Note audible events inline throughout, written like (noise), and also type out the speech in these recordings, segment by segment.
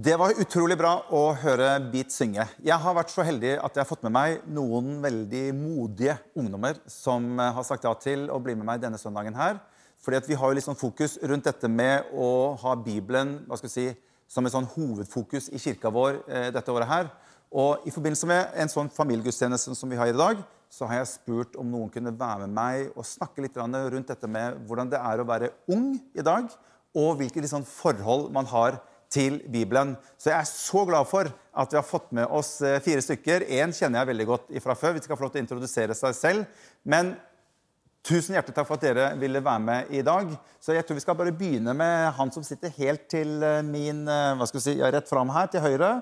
Det var utrolig bra å høre Beat synge. Jeg har vært så heldig at jeg har fått med meg noen veldig modige ungdommer som eh, har sagt ja til å bli med meg denne søndagen her. Fordi vi har jo litt sånn fokus rundt dette med å ha Bibelen hva skal vi si, som et sånn hovedfokus i kirka vår eh, dette året her. Og i forbindelse med en sånn familiegudstjeneste som vi har i dag, så har jeg spurt om noen kunne være med meg og snakke litt rundt dette med hvordan det er å være ung i dag, og hvilke liksom forhold man har til Bibelen. Så jeg er så glad for at vi har fått med oss eh, fire stykker. Én kjenner jeg veldig godt fra før. Vi skal få lov til å introdusere seg selv. Men tusen hjertelig takk for at dere ville være med i dag. Så jeg tror vi skal bare begynne med han som sitter helt til eh, min eh, hva skal vi si, rett fram her, til høyre.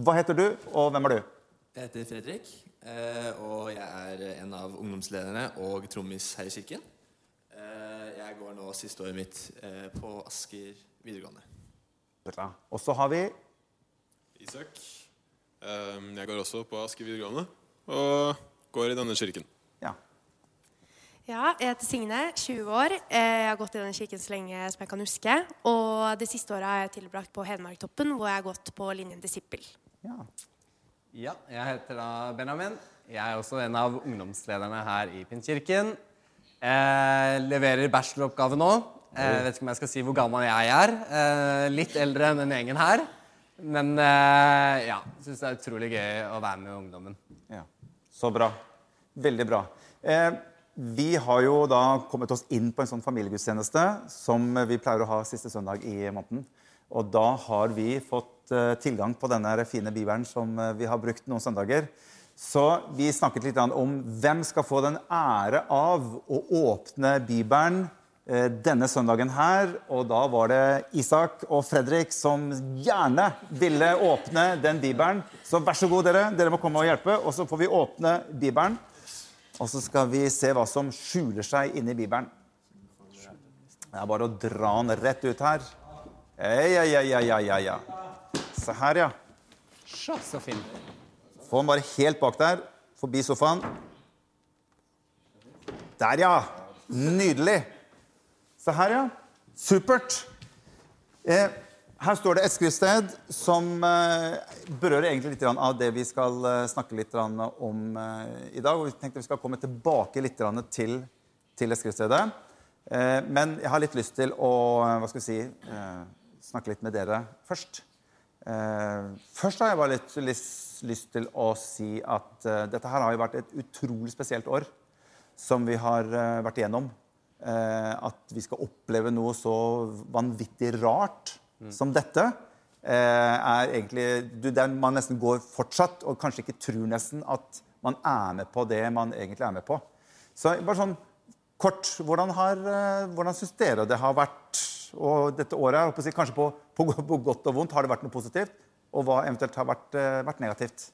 Hva heter du, og hvem er du? Jeg heter Fredrik, og jeg er en av ungdomslederne og trommis her i kirken. Jeg går nå siste året mitt på Asker videregående. Og så har vi Isak. Ehm, jeg går også på Aske videregående og går i denne kirken. Ja. Ja, jeg heter Signe, 20 år. Jeg har gått i denne kirken så lenge som jeg kan huske. Og det siste året har jeg tilbrakt på Hedmarktoppen, hvor jeg har gått på linjen disippel. ja. Ja, jeg heter da Benjamin. Jeg er også en av ungdomslederne her i Pinnkirken. Jeg leverer bacheloroppgave nå. Jeg vet ikke om jeg skal si hvor gammel jeg er. Eh, litt eldre enn den gjengen her. Men eh, ja, syns det er utrolig gøy å være med ungdommen. Ja, Så bra. Veldig bra. Eh, vi har jo da kommet oss inn på en sånn familiegudstjeneste som vi pleier å ha siste søndag i måneden. Og da har vi fått eh, tilgang på denne fine bibelen som eh, vi har brukt noen søndager. Så vi snakket litt om hvem skal få den ære av å åpne Bibelen Eh, denne søndagen her. Og da var det Isak og Fredrik som gjerne ville åpne den bibelen. Så vær så god, dere. Dere må komme og hjelpe. Og så får vi åpne bibelen. Og så skal vi se hva som skjuler seg inni bibelen. Det er bare å dra den rett ut her. Ja, ja, ja, ja, ja, ja. Se her, ja. Så fin. Få den bare helt bak der. Forbi sofaen. Der, ja. Nydelig. Se her, ja. Supert. Eh, her står det et skriftsted som eh, berører egentlig litt av det vi skal eh, snakke litt om eh, i dag. og Vi tenkte vi skal komme tilbake litt til, til det skriftstedet. Eh, men jeg har litt lyst til å hva skal vi si, snakke litt med dere først. først har jeg bare litt lyst, lyst til å si at dette her har jo vært et utrolig spesielt år som vi har vært igjennom. Eh, at vi skal oppleve noe så vanvittig rart mm. som dette, eh, er egentlig du, Der man nesten går fortsatt og kanskje ikke tror nesten at man er med på det man egentlig er med på. Så bare sånn kort, Hvordan, har, eh, hvordan syns dere det har vært og dette året? Jeg kanskje på, på, på, godt og vondt. Har det vært noe positivt? Og hva eventuelt har vært, vært negativt?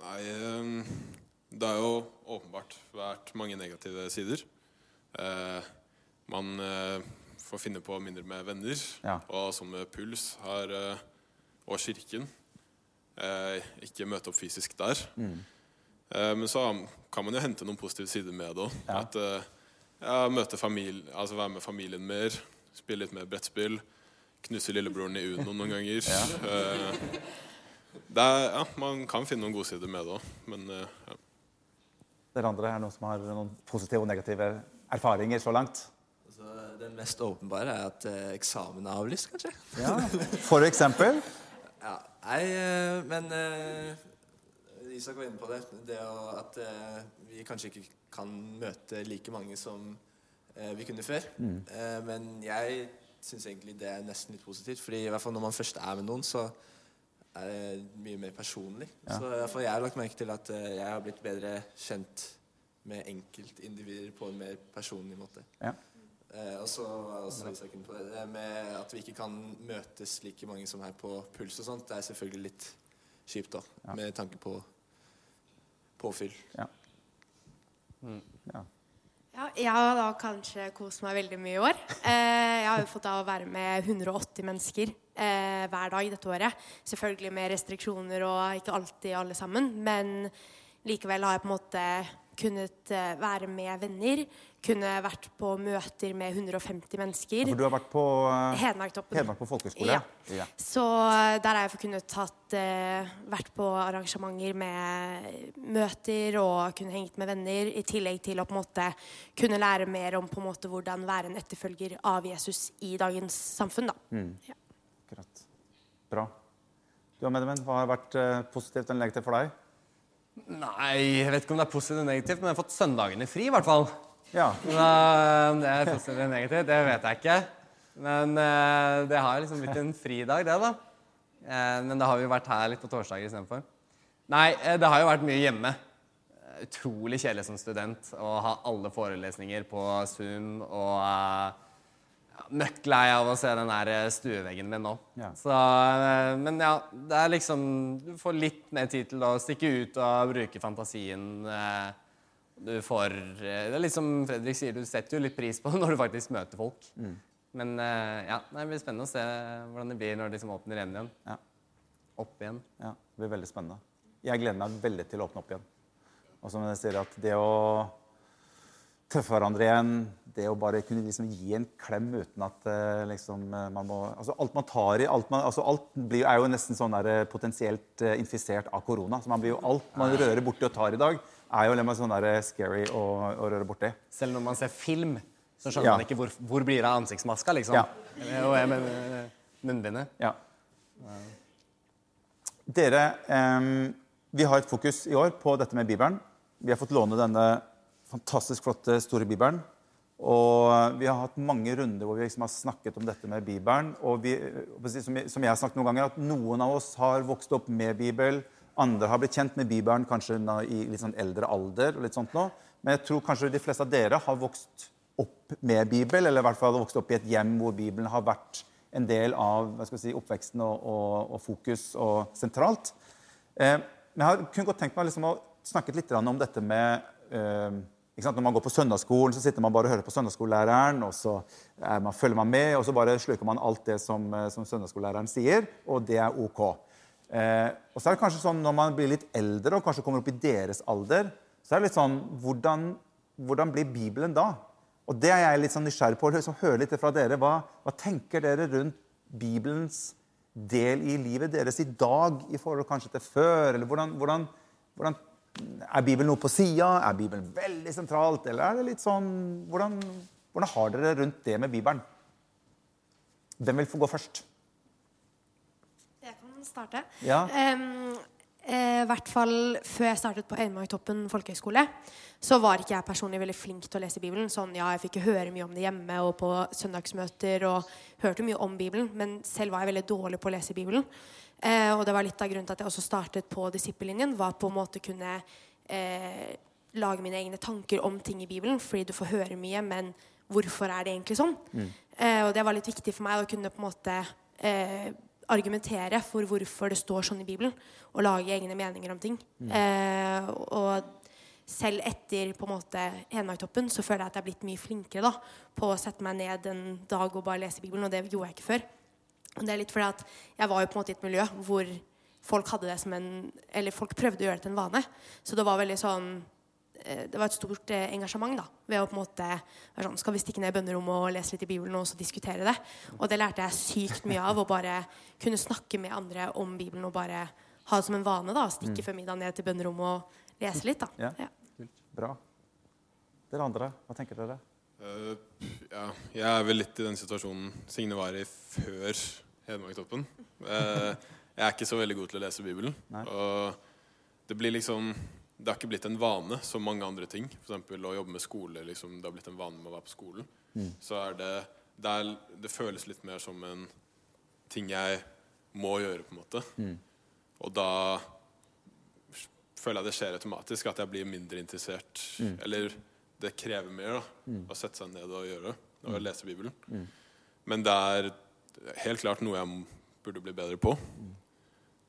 Nei, det er jo åpenbart vært mange negative sider. Eh, man eh, får finne på mindre med venner. Ja. Og som med Puls her, eh, og Kirken eh, ikke møte opp fysisk der. Mm. Eh, men så kan man jo hente noen positive sider med det. Ja. At ja, møte familie, altså være med familien mer, spille litt mer brettspill. Knuse lillebroren i Uno noen ganger. Ja. Er, ja, man kan finne noen godsider med det òg, men ja. Dere andre er noen som har noen positive og negative erfaringer så langt? Altså, den mest åpenbare er at eh, eksamen er avlyst, kanskje. Ja, For eksempel? (laughs) ja, nei, eh, men eh, Isak var inne på det. Det at eh, vi kanskje ikke kan møte like mange som eh, vi kunne før. Mm. Eh, men jeg syns egentlig det er nesten litt positivt. fordi i hvert fall når man først er med noen, så er det mye mer personlig. Ja. Så jeg har lagt merke til at eh, jeg har blitt bedre kjent med enkeltindivider på en mer personlig måte. Ja. Eh, og så altså, på det, det med at vi ikke kan møtes like mange som her på Puls og sånt, det er selvfølgelig litt kjipt, da. Ja. Med tanke på påfyll. Ja. Mm. ja. Ja, jeg har da kanskje kost meg veldig mye i år. Eh, jeg har jo fått av å være med 180 mennesker eh, hver dag dette året. Selvfølgelig med restriksjoner og ikke alltid alle sammen. Men likevel har jeg på en måte kunnet være med venner. Kunne vært på møter med 150 mennesker. Ja, for du har vært på uh, Hedmarktoppen. Hedmark på folkehøgskole? Ja. ja. Så der har jeg kunnet tatt, uh, vært på arrangementer med møter og kunne hengt med venner. I tillegg til å på en måte kunne lære mer om på en måte hvordan være en etterfølger av Jesus i dagens samfunn. Da. Mm. Ja. Bra. Du og Medemen, Hva har vært uh, positivt eller negativt for deg? Nei, jeg vet ikke om det er positivt eller negativt, men jeg har fått søndagene fri, i hvert fall. Ja. Men, det er positivt eller negativt, det vet jeg ikke. Men uh, det har liksom blitt en fridag, det, da. Men da har vi jo vært her litt på torsdager istedenfor. Nei, det har jo vært mye hjemme. Utrolig kjedelig som student å ha alle forelesninger på Zoom og møkk av å se den der eh, stueveggen min nå. Ja. Så, eh, men ja, det er liksom Du får litt mer tid til å stikke ut og bruke fantasien. Eh, du får Det er litt som Fredrik sier, du setter jo litt pris på det (laughs) når du faktisk møter folk. Mm. Men ja, det blir spennende å se hvordan det blir når de liksom åpner igjen igjen. Ja. Opp igjen. Ja, det blir veldig spennende. Jeg gleder meg veldig til å åpne opp igjen. Og som jeg sier, at det å treffe hverandre igjen. Det å bare kunne liksom gi en klem uten at uh, liksom, uh, man må altså Alt man tar i alt, man, altså alt blir, er jo nesten sånn der, uh, potensielt infisert av korona. så man blir jo Alt man rører borti og tar i dag, er jo sånn der, scary å, å, røre borti. Selv når man ser film, så skjønner ja. man ikke hvor, hvor blir det av ansiktsmaska, liksom. Ja. Og jeg mener munnbindet. Ja. Dere, um, vi har et fokus i år på dette med Bibelen. Vi har fått låne denne fantastisk flotte store Bibelen. Og vi har hatt mange runder hvor vi liksom har snakket om dette med Bibelen. Og vi, som jeg har snakket noen ganger, at noen av oss har vokst opp med Bibel. Andre har blitt kjent med Bibelen kanskje i litt sånn eldre alder. og litt sånt nå. Men jeg tror kanskje de fleste av dere har vokst opp med Bibel, eller i hvert fall vokst opp i et hjem hvor Bibelen har vært en del av hva skal si, oppveksten og, og, og fokus og sentralt. Eh, men jeg har kun godt tenkt meg liksom å snakke litt om dette med eh, når man går på søndagsskolen, så sitter man bare og hører på søndagsskolelæreren, og så man, følger man med, og så bare sluker man alt det som, eh, som søndagsskolelæreren sier, og det er OK. Eh, og så er det kanskje sånn når man blir litt eldre og kanskje kommer opp i deres alder, så er det litt sånn Hvordan, hvordan blir Bibelen da? Og det er jeg litt sånn nysgjerrig på. Liksom, høre litt fra dere. Hva, hva tenker dere rundt Bibelens del i livet deres i dag i forhold kanskje til før? Eller hvordan, hvordan, hvordan er Bibelen noe på sida? Er Bibelen veldig sentralt? Eller er det litt sånn Hvordan, hvordan har dere rundt det med Bibelen? Hvem vil få gå først? Jeg kan starte. Ja. Um, I hvert fall før jeg startet på Øymarktoppen folkehøgskole, så var ikke jeg personlig veldig flink til å lese Bibelen. Sånn, ja, Jeg fikk høre mye om det hjemme og på søndagsmøter og hørte mye om Bibelen, men selv var jeg veldig dårlig på å lese Bibelen. Eh, og det var litt av grunnen til at jeg også startet på disippellinjen. Var på en måte kunne eh, lage mine egne tanker om ting i Bibelen, fordi du får høre mye, men hvorfor er det egentlig sånn? Mm. Eh, og det var litt viktig for meg å kunne på en måte eh, argumentere for hvorfor det står sånn i Bibelen, og lage egne meninger om ting. Mm. Eh, og selv etter på en måte Hedmarktoppen så føler jeg at jeg er blitt mye flinkere da, på å sette meg ned en dag og bare lese Bibelen, og det gjorde jeg ikke før. Og det er litt fordi at jeg var jo på en måte i et miljø hvor folk hadde det som en Eller folk prøvde å gjøre det til en vane. Så det var veldig sånn det var et stort eh, engasjement da, ved å på en måte være sånn, Skal vi stikke ned i bønnerommet og lese litt i Bibelen og så diskutere det? Og det lærte jeg sykt mye av. Å bare kunne snakke med andre om Bibelen og bare ha det som en vane. da, Stikke mm. før middag ned til bønnerommet og lese litt. da. Ja. ja. Bra. Dere andre, hva tenker dere? Uh, ja, jeg er vel litt i den situasjonen Signe var i før Hedmarktoppen. Uh, jeg er ikke så veldig god til å lese Bibelen. Nei. Og det blir liksom Det har ikke blitt en vane som mange andre ting. F.eks. å jobbe med skole. Liksom, det har blitt en vane med å være på skolen. Mm. Så er det, det, er, det føles litt mer som en ting jeg må gjøre, på en måte. Mm. Og da føler jeg det skjer automatisk, at jeg blir mindre interessert. Mm. Eller det krever mer da, mm. å sette seg ned og gjøre og mm. lese Bibelen. Mm. Men det er helt klart noe jeg burde bli bedre på.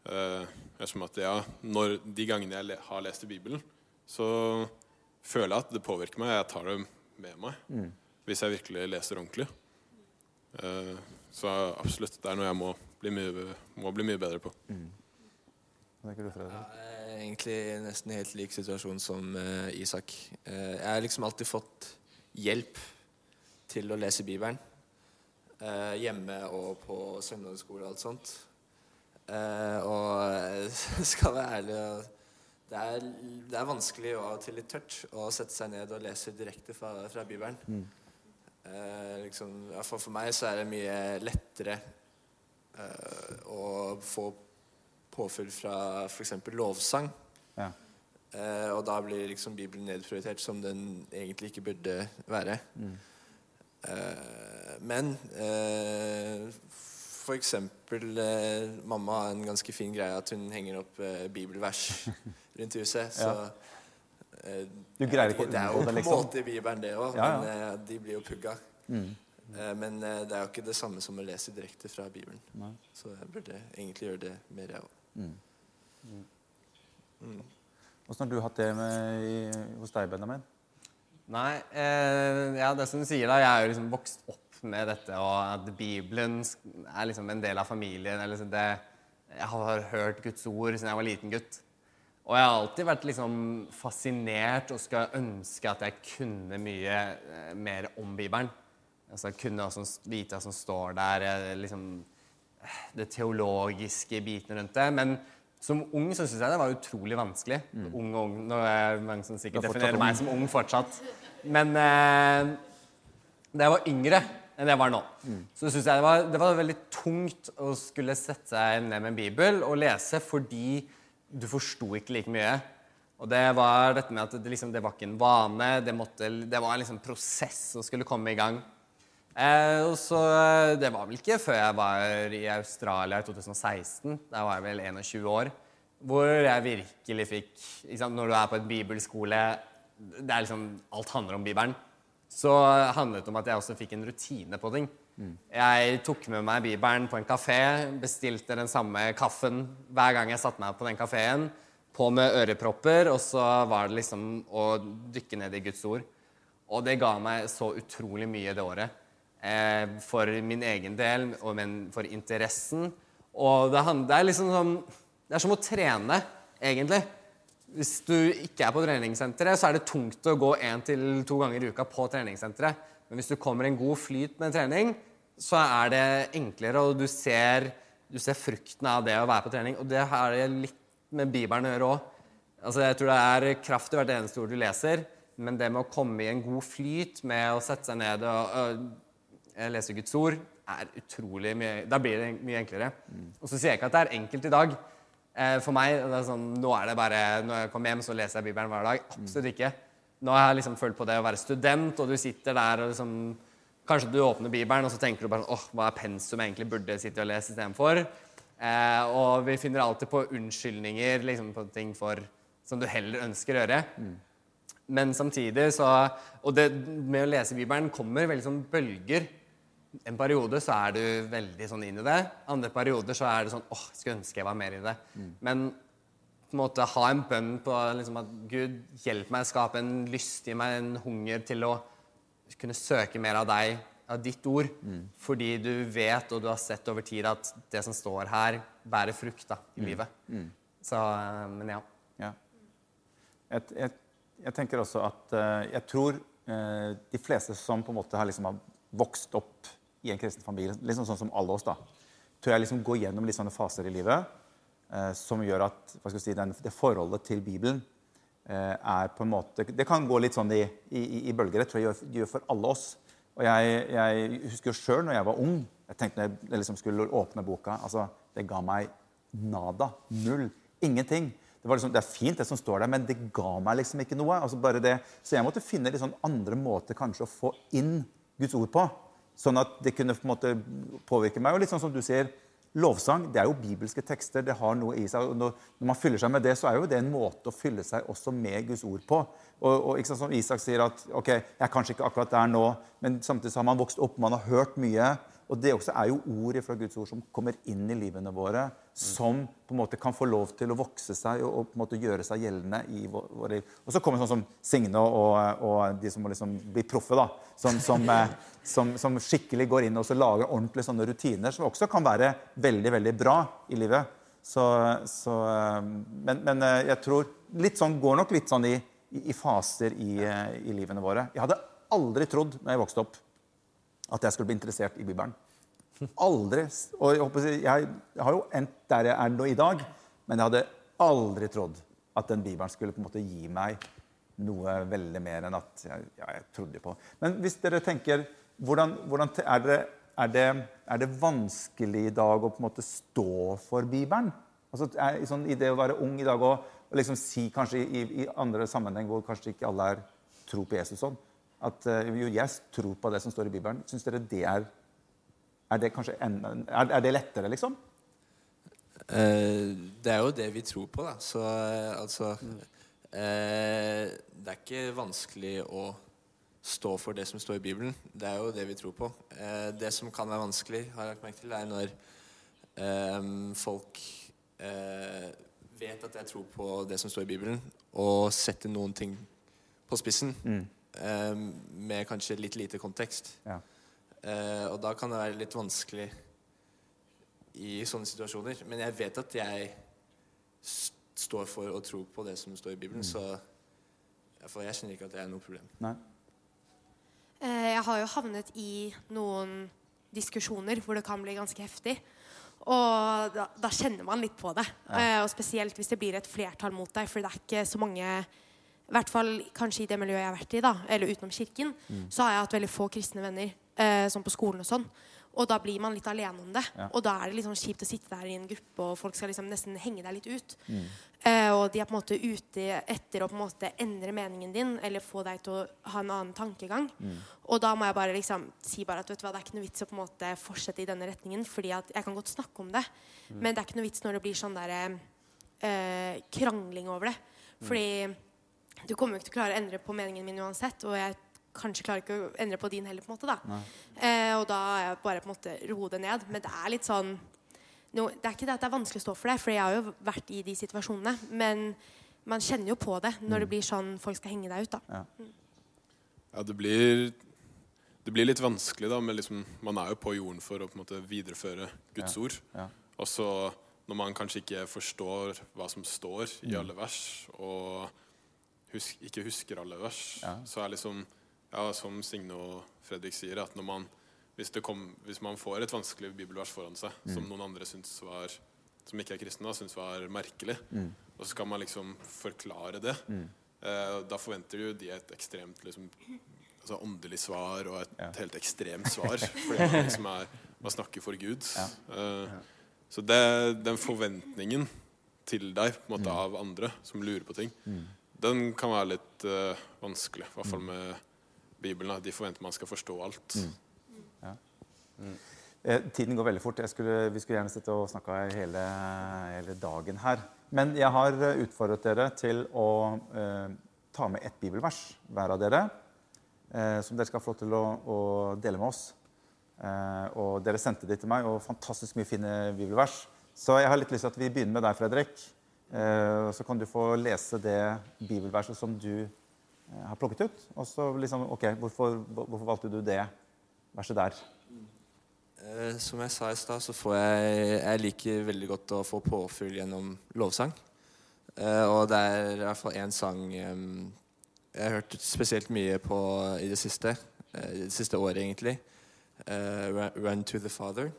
Uh, som at ja, når, De gangene jeg har lest i Bibelen, så føler jeg at det påvirker meg. Jeg tar det med meg mm. hvis jeg virkelig leser ordentlig. Uh, så absolutt, det er noe jeg må bli mye, må bli mye bedre på. Mm. Ja, egentlig nesten helt lik situasjon som uh, Isak. Uh, jeg har liksom alltid fått hjelp til å lese Bibelen. Uh, hjemme og på søndagsskole og alt sånt. Og (laughs) skal være ærlig det er, det er, vanskelig og av og til litt tørt å sette seg ned og lese direkte fra, fra Bibelen. Mm. liksom, for, for meg så er det mye lettere å få påfyll fra f.eks. lovsang. Ja. Eh, og da blir liksom Bibelen nedprioritert som den egentlig ikke burde være. Mm. Eh, men eh, f.eks. Eh, mamma har en ganske fin greie at hun henger opp eh, bibelvers (laughs) rundt huset. Så ja. eh, Du greier ikke å Det er jo på en liksom. måte Bibelen, det òg, ja, men eh, de blir jo pugga. Mm. Men det er jo ikke det samme som å lese direkte fra Bibelen. Nei. Så jeg burde egentlig gjøre det mer, jeg òg. Mm. Mm. Hvordan har du hatt det med, hos deg, Benjamin? Nei, eh, ja, det som du sier da, Jeg er jo liksom vokst opp med dette, og at Bibelen er liksom en del av familien. Eller liksom det, jeg har hørt Guds ord siden jeg var liten gutt. Og jeg har alltid vært liksom fascinert og skal ønske at jeg kunne mye eh, mer om Bibelen. Altså, jeg kunne vite hva som står der. Liksom, det teologiske biten rundt det. Men som ung så syns jeg det var utrolig vanskelig. Mm. Ung og ung. Nå er mange som sikkert definerer meg som ung fortsatt. Men eh, da jeg var yngre enn jeg var nå, mm. så syns jeg det var, det var, veldig tungt å skulle sette seg ned med en bibel og lese fordi du forsto ikke like mye. Og det var dette med at det, liksom, det var ikke en vane. Det, måtte, det var en liksom prosess å skulle komme i gang. Eh, så eh, Det var vel ikke før jeg var i Australia i 2016. Da var jeg vel 21 år. Hvor jeg virkelig fikk Når du er på et bibelskole det er liksom, Alt handler om Bibelen. Så handlet det om at jeg også fikk en rutine på ting. Mm. Jeg tok med meg Bibelen på en kafé, bestilte den samme kaffen hver gang jeg satte meg på den kafeen. På med ørepropper, og så var det liksom å dykke ned i Guds ord. Og det ga meg så utrolig mye det året eh, for min egen del, og for interessen. Og det, det, er liksom sånn Det er som å trene, egentlig. Hvis du ikke er på treningssenteret, så er det tungt å gå én til to ganger i uka på treningssenteret. Men hvis du kommer i en god flyt med trening, så er det enklere, og du ser, du ser frukten av det å være på trening. Og det har det litt med Bibelen å gjøre òg. Altså, jeg tror det er kraft i hvert eneste ord du leser, men det med å komme i en god flyt med å sette seg ned og, og lese Guds ord, er utrolig mye Da blir det mye enklere. Mm. Og så sier jeg ikke at det er enkelt i dag. Eh, for meg det er sånn, nå er det bare, Når jeg kommer hjem, så leser jeg Bibelen hver dag. Absolutt ikke. Nå har jeg liksom følt på det å være student, og du sitter der og liksom Kanskje du åpner Bibelen, og så tenker du bare åh, hva er pensum jeg egentlig burde sitte og lese istedenfor? Eh, og vi finner alltid på unnskyldninger liksom, på ting for, som du heller ønsker å gjøre. Mm. Men samtidig så Og det med å lese Bibelen kommer veldig sånn bølger. En periode så er du veldig sånn inn i det. Andre perioder så er det sånn åh, skulle ønske jeg var mer i det. Mm. Men på en måte ha en bønn på liksom, at Gud hjelp meg, å skape en lyst, gi meg en hunger til å kunne søke mer av deg, av ditt ord. Mm. Fordi du vet og du har sett over tid at det som står her, bærer frukt da, i mm. livet. Mm. Så, eh, men ja. ja. Jeg, jeg, jeg, tenker også at uh, jeg tror uh, de fleste som på en måte har liksom vokst opp i en kristen familie, liksom sånn som alle oss, da, tror jeg liksom går gjennom litt sånne faser i livet eh, som gjør at hva skal si, den, det forholdet til Bibelen eh, er på en måte Det kan gå litt sånn i, i, i bølger. Det tror jeg gjør, gjør for alle oss. Og jeg, jeg husker jo sjøl når jeg var ung jeg tenkte når jeg liksom skulle åpne boka altså, Det ga meg nada. Null. Ingenting. Det, liksom, det, er fint, det som står der, men det ga meg liksom ikke noe. Altså bare det, så jeg måtte finne litt sånn andre måter kanskje å få inn Guds ord på. Sånn at det kunne på en måte påvirke meg. Og litt sånn som du sier, lovsang det er jo bibelske tekster. det har noe i seg, og Når, man fyller seg med det, så er jo det en måte å fylle seg også med Guds ord på. Og, og ikke sant, som Isak sier at ok, jeg er kanskje ikke akkurat der nå, men samtidig har man vokst opp, man har hørt mye. Og det også er jo ord fra Guds ord som kommer inn i livene våre, som på en måte kan få lov til å vokse seg og, og på en måte gjøre seg gjeldende i våre liv. Og så kommer sånn som Signe og, og de som må liksom bli proffe, da. Som, som, (laughs) eh, som, som, skikkelig går inn og lager ordentlige sånne rutiner, som også kan være veldig veldig bra i livet. Så, så men, men, jeg tror litt sånn, går nok litt sånn i, i, i faser i, i, livene våre. Jeg hadde aldri trodd når jeg vokste opp, at jeg skulle bli interessert i Bibelen. Aldri. Og jeg, håper, jeg, har jo endt der jeg er nå i dag, men jeg hadde aldri trodd at den Bibelen skulle på en måte gi meg noe veldig mer enn at jeg, ja, jeg trodde på. Men hvis dere tenker hvordan, hvordan er, det, er, det, er, det, vanskelig i dag å på en måte stå for Bibelen? Altså, er, sånn, I det å være ung i dag og, og liksom si kanskje i, i, andre sammenheng hvor kanskje ikke alle er tro på Jesus sånn, at uh, jo, jeg tror på det som står i Bibelen. Syns dere det er Er det kanskje en, er, er det lettere, liksom? Uh, det er jo det vi tror på, da. Så uh, altså Eh, det er ikke vanskelig å stå for det som står i Bibelen. Det er jo det vi tror på. Eh, det som kan være vanskelig, har jeg lagt merke til, er når eh, folk eh, vet at jeg tror på det som står i Bibelen, og setter noen ting på spissen mm. Eh, med kanskje litt lite kontekst. Ja. Eh, og da kan det være litt vanskelig i sånne situasjoner. Men jeg vet at jeg står for og tror på det som står i Bibelen. Mm. Så for jeg kjenner ikke at det er noe problem. Nei. Eh, jeg har jo havnet i noen diskusjoner hvor det kan bli ganske heftig. Og da, da kjenner man litt på det. Ja. Eh, og spesielt hvis det blir et flertall mot deg. For det er ikke så mange I hvert fall kanskje i det miljøet jeg har vært i, da, eller utenom kirken, mm. så har jeg hatt veldig få kristne venner, eh, sånn på skolen og sånn. Og da blir man litt alene om det. Ja. Og da er det litt sånn kjipt å sitte der i en gruppe, og folk skal liksom nesten henge deg litt ut. Mm. Eh, og de er på en måte ute etter å på en måte endre meningen din eller få deg til å ha en annen tankegang. Mm. Og da må jeg bare liksom si bare at vet du hva, det er ikke noe vits å på en måte fortsette i denne retningen. fordi at jeg kan godt snakke om det, mm. men det er ikke noe vits når det blir sånn der eh, krangling over det. Mm. Fordi du kommer jo ikke til å klare å endre på meningen min uansett. Og jeg kanskje klarer ikke å endre på din heller. på en måte da eh, Og da er jeg bare på en måte roe det ned. Men det er litt sånn no, Det er ikke det at det er vanskelig å stå for det, for jeg har jo vært i de situasjonene. Men man kjenner jo på det når det mm. blir sånn folk skal henge deg ut. da Ja, mm. ja det blir det blir litt vanskelig, da, men liksom, man er jo på jorden for å på en måte videreføre Guds ja. ord. Ja. Og så når man kanskje ikke forstår hva som står i mm. alle vers, og husk, ikke husker alle vers, ja. så er liksom ja, som Signe og Fredrik sier, at man, hvis, kom, hvis, man får et vanskelig bibelvers foran seg mm. som noen andre var, som ikke er kristne, syns var merkelig, mm. og så skal man liksom forklare det, mm. eh, da forventer jo de et ekstremt liksom, altså åndelig svar og et ja. helt ekstremt svar. (laughs) fordi man liksom er Man snakker for Gud. Ja. Eh, så det, den forventningen til deg på en måte, mm. av andre som lurer på ting, mm. Den kan være litt uh, vanskelig. I hvert fall mm. med Bibelen. At de forventer man skal forstå alt. Mm. Ja. Mm. Eh, tiden går veldig fort. Skulle, vi skulle gjerne sitte og snakka hele, hele, dagen her. Men jeg har utfordret dere til å eh, ta med ett bibelvers, hver av dere. Eh, som dere skal få lov til å, å dele med oss. Eh, og dere sendte det til meg, og fantastisk mye fine bibelvers. Så jeg har litt lyst til at vi begynner med deg, Fredrik. Eh, så kan du få lese det bibelverset som du Eh, har plukket ut. Og så liksom OK, hvorfor, hvorfor, valgte du det verset der? Eh, som jeg sa i stad, så får jeg Jeg liker veldig godt å få påfyll gjennom lovsang. Og det er i hvert fall én sang jeg har hørt spesielt mye på i det siste. I det siste året, egentlig. 'Run to the Father'.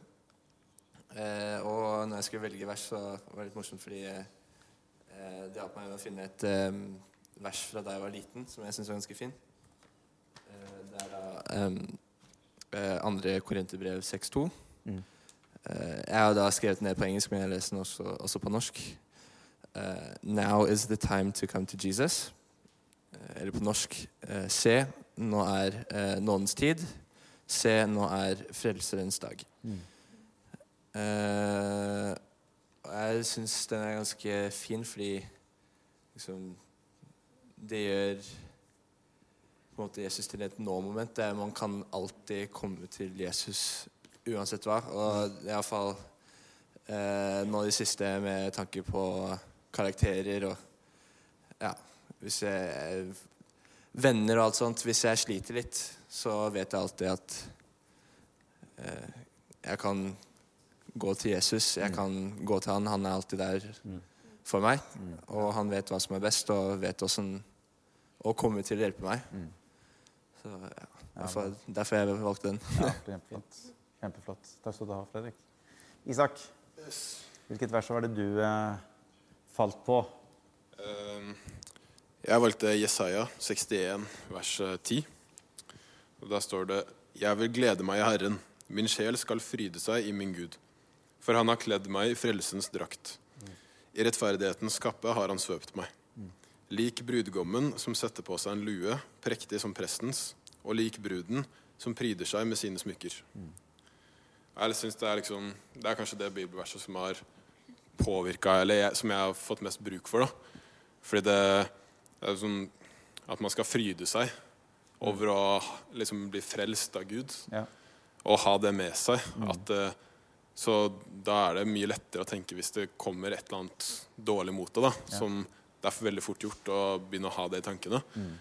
og når jeg skulle velge vers, så var det litt morsomt fordi det hjalp meg å finne et vers fra da jeg var liten, som jeg syns var ganske fin. Eh, det er da um, andre Korinterbrev 6.2. Mm. Uh, jeg har da skrevet ned på engelsk, men jeg leser den også, også på norsk. Uh, Now is the time to come to Jesus. Uh, eller på norsk Se, nå er nådens tid. Se, nå er frelserens dag. Mm. Jeg syns den er ganske fin fordi liksom det gjør på en måte Jesus til et nå-moment. Man kan alltid komme til Jesus uansett hva. Og iallfall eh, nå i det siste med tanke på karakterer og Ja, hvis jeg Venner og alt sånt. Hvis jeg sliter litt, så vet jeg alltid at eh, jeg kan gå til Jesus. Jeg kan gå til han. Han er alltid der for meg. Og han vet hva som er best, og vet åssen å komme til å hjelpe meg. Så ja, derfor, derfor jeg valgte den. Ja, kjempefint. Kjempeflott. Takk skal du ha, Fredrik. Isak, hvilket vers var det du eh, falt på? Uh, jeg valgte Jesaja 61, vers 10. Og Der står det Jeg vil glede meg i Herren. Min sjel skal fryde seg i min Gud. For han har kledd meg i frelsens drakt. I rettferdighetens kappe har han svøpt meg. Lik brudgommen som setter på seg en lue, prektig som prestens, og lik bruden som pryder seg med sine smykker. Jeg synes det er, liksom, det er kanskje det bibelverset som har påvirka, eller jeg, som jeg har fått mest bruk for. da. Fordi det, det er sånn at man skal fryde seg over å liksom bli frelst av Gud. Ja. Og ha det med seg. At uh, så da er det mye lettere å tenke hvis det kommer et eller annet dårlig mot deg. da, ja. Som det er veldig fort gjort å begynne å ha det i tankene. Mm.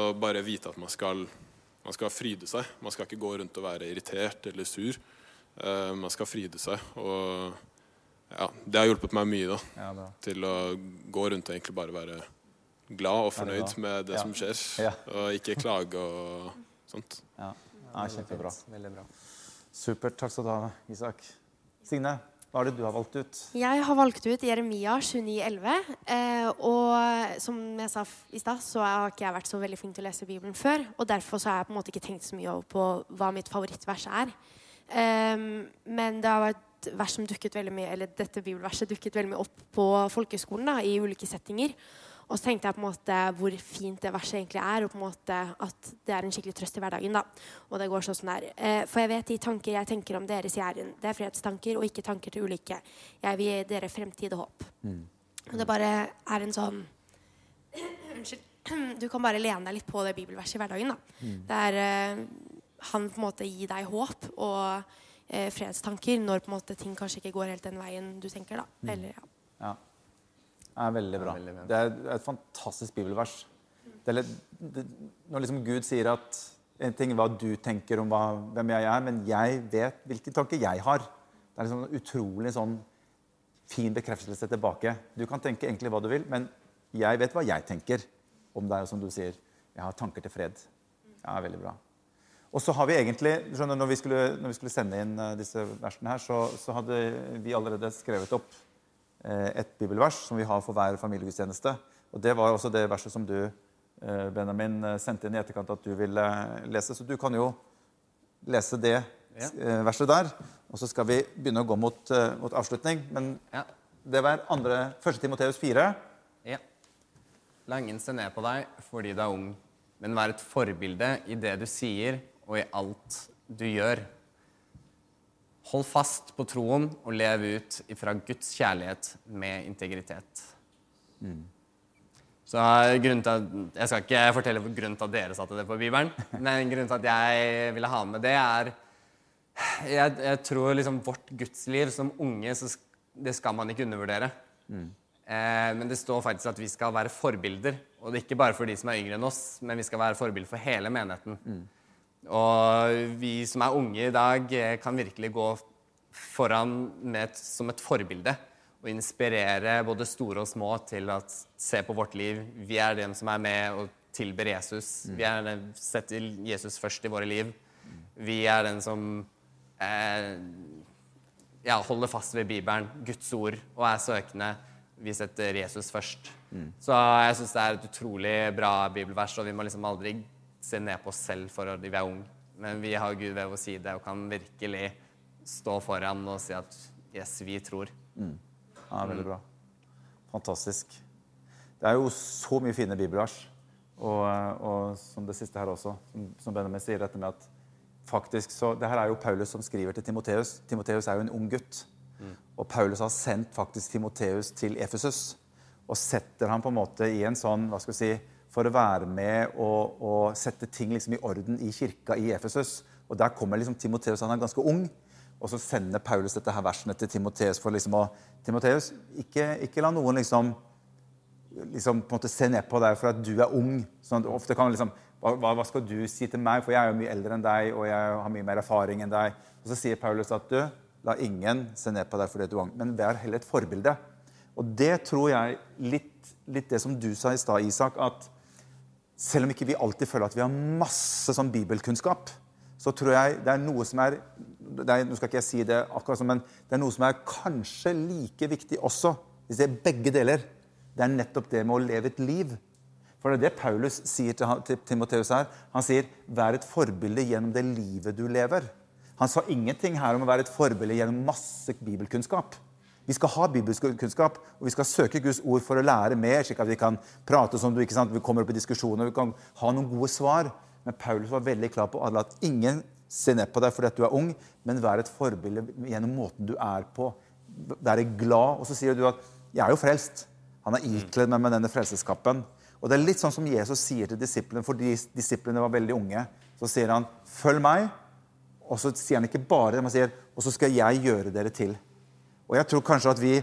Og bare vite at man skal, man skal fryde seg. Man skal ikke gå rundt og være irritert eller sur. Uh, man skal fryde seg. Og ja, det har hjulpet meg mye da, ja, til å gå rundt og egentlig bare være glad og fornøyd med det ja. som skjer. Og ikke klage og sånt. Ja, kjempebra. Veldig bra. Supert. Takk skal du ha, Isak. Signe, hva er det du har valgt ut? Jeg har valgt ut Jeremia 29,11. Eh, og som jeg sa i stad, så har ikke jeg vært så veldig flink til å lese Bibelen før. Og derfor så har jeg på en måte ikke tenkt så mye over på hva mitt favorittvers er. Eh, men det har vært vers som dukket veldig mye, eller dette bibelverset dukket veldig mye opp på folkeskolen da, i ulike settinger. Og så tenkte jeg på en måte hvor fint det verset egentlig er, og på en måte at det er en skikkelig trøst i hverdagen. da. Og det går sånn der. Eh, for jeg vet de tanker jeg tenker om deres Herren. Det er fredstanker og ikke tanker til ulykke. Jeg vil gi dere fremtid og håp. Mm. Og det bare er en sånn (clears throat) Unnskyld. Du kan bare lene deg litt på det bibelverset i hverdagen. da. Mm. Det er uh, Han på en måte gir deg håp og uh, fredstanker når på en måte ting kanskje ikke går helt den veien du tenker. da. Mm. Eller, ja. ja er veldig bra. Det er et fantastisk bibelvers. Det er, det, når liksom Gud sier at en ting er hva du tenker om hva, hvem jeg er, men jeg vet hvilke tanker jeg har. Det er liksom en utrolig sånn fin bekreftelse tilbake. Du kan tenke egentlig hva du vil, men jeg vet hva jeg tenker om deg. Og som du sier, jeg har tanker til fred. Ja, veldig bra. Og så har vi egentlig, skjønner, når vi skulle, når vi skulle sende inn uh, disse versene her, så, så hadde vi allerede skrevet opp Eh, et bibelvers som vi har for hver familiegudstjeneste. Og Det var også det verset som du eh, Benjamin, eh, sendte inn i etterkant at du ville lese. Så du kan jo lese det ja. verset der. Og så skal vi begynne å gå mot, mot avslutning. Men ja. det var andre, 1. Timoteus 4. Ja. La ingen se ned på deg fordi du er ung, men vær et forbilde i det du sier, og i alt du gjør. Hold fast på troen og lev ut ifra Guds kjærlighet med integritet. Mm. Så grunnen til at, Jeg skal ikke fortelle grunnen til at dere satte det på Bibelen, (laughs) men grunnen til at jeg ville ha med det, er Jeg, jeg tror liksom vårt gudsliv som unge, så det skal man ikke undervurdere. Mm. Eh, men det står faktisk at vi skal være forbilder. Og det er ikke bare for de som er yngre enn oss, men vi skal være forbilder for hele menigheten. Mm. Og vi som er unge i dag, eh, kan virkelig gå foran et, som et forbilde. Og inspirere både store og små til å se på vårt liv. Vi er dem som er med og tilber Jesus. Mm. Vi er den, setter Jesus først i våre liv. Vi er den som eh, ja, holder fast ved Bibelen, Guds ord, og er søkende. Vi setter Jesus først. Mm. Så jeg syns det er et utrolig bra bibelvers, og vi må liksom aldri se ned på oss selv for at vi er unge. Men vi har Gud ved vår side og kan virkelig stå foran og si at yes, vi tror. Mm. Ja, Veldig bra. Fantastisk. Det er jo så mye fine bibelvers. Og, og, som det siste her også, som, Benjamin sier, dette med at faktisk så, det her er jo Paulus som skriver til Timoteus. Timoteus er jo en ung gutt. Mm. Og Paulus har sendt faktisk Timoteus til Efesus. Og setter ham på en måte i en sånn hva skal vi si, for å være med og, og sette ting liksom i orden i kirka i Efesus. Og Der kommer liksom Timoteus. Han er ganske ung. Og så sender Paulus dette her versene til Timoteus for liksom å Timoteus, ikke, ikke la noen liksom, liksom på en måte se ned på deg for at du er ung. Sånn ofte kan liksom, hva, hva, skal du si til meg, for jeg er jo mye eldre enn deg og jeg har mye mer erfaring enn deg. Og så sier Paulus at du, La ingen se ned på deg fordi du er ung, men vær heller et forbilde. Og det tror jeg litt, litt det som du sa i stad, Isak, at selv om ikke vi alltid føler at vi har masse sånn bibelkunnskap, så tror jeg det er noe som er, er Nå skal ikke jeg si det akkurat sånn, men det er noe som er kanskje like viktig også. Hvis det er begge deler. Det er nettopp det med å leve et liv. For det er det Paulus sier til, Timoteus her. Han sier 'vær et forbilde gjennom det livet du lever'. Han sa ingenting her om å være et forbilde gjennom masse bibelkunnskap. Vi skal ha bibelkunnskap, og vi skal søke Guds ord for å lære mer, slik at vi kan prate som du, ikke sant? vi kommer opp i diskusjoner, vi kan ha noen gode svar. Men Paulus var veldig klar på at ingen ser ned på deg fordi du er ung, men vær et forbilde gjennom måten du er på. Være glad. Og så sier du at 'jeg er jo frelst'. Han har ikledd meg med denne frelseskappen. Og det er litt sånn som Jesus sier til disiplene, fordi disiplene var veldig unge. Så sier han 'følg meg', og så sier han ikke bare det, men sier 'og så skal jeg gjøre dere til'. Og jeg tror kanskje at vi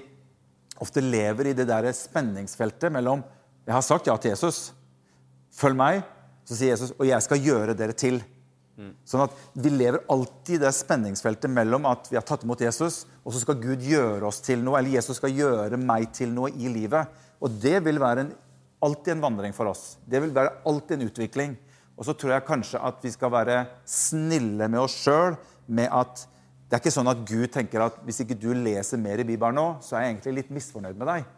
ofte lever i det der spenningsfeltet mellom 'jeg har sagt ja til Jesus', 'følg meg', så sier Jesus 'og jeg skal gjøre dere til'. Sånn at Vi lever alltid i det spenningsfeltet mellom at vi har tatt imot Jesus, og så skal Gud gjøre oss til noe, eller Jesus skal gjøre meg til noe i livet. Og det vil være en alltid en vandring for oss. Det vil være alltid en utvikling. Og så tror jeg kanskje at vi skal være snille med oss sjøl med at det er ikke sånn at Gud tenker at hvis ikke du leser mer i Bibelen nå, så er jeg egentlig litt misfornøyd med deg.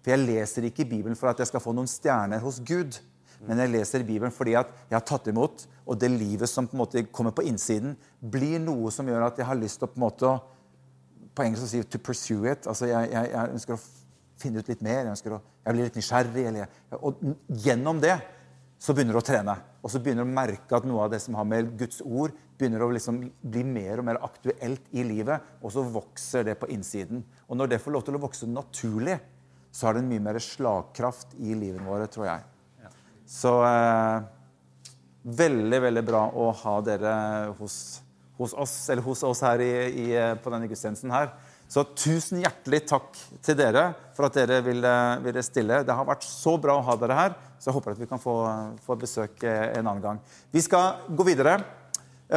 For jeg leser ikke Bibelen for at jeg skal få noen stjerner hos Gud. Men jeg leser Bibelen fordi at jeg har tatt imot, og det livet som på en måte kommer på innsiden, blir noe som gjør at jeg har lyst til å på en måte På engelsk å si 'to pursue it'. altså jeg, jeg, jeg ønsker å finne ut litt mer. Jeg, å, jeg blir litt nysgjerrig. Eller, og gjennom det så begynner du å trene. Og så begynner du å merke at noe av det som har med Guds ord, begynner å liksom bli mer og mer aktuelt i livet. Og så vokser det på innsiden. Og når det får lov til å vokse naturlig, så har det en mye mer slagkraft i livet vårt, tror jeg. Så eh, veldig, veldig bra å ha dere hos, hos oss, eller hos oss her i, i, på denne gudstjenesten her. Så tusen hjertelig takk til dere for at dere ville, ville, stille. Det har vært så bra å ha dere her, så jeg håper at vi kan få, få besøk en annen gang. Vi skal gå videre.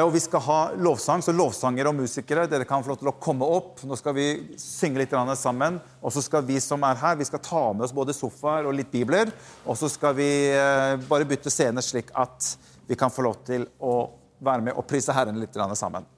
Og vi skal ha lovsang, så lovsangere og musikere dere kan få lov til å komme opp. Nå skal vi synge litt sammen. Og så skal vi som er her, vi skal ta med oss både sofaer og litt bibler. Og så skal vi eh, bare bytte scene slik at vi kan få lov til å være med og prise Herren litt sammen.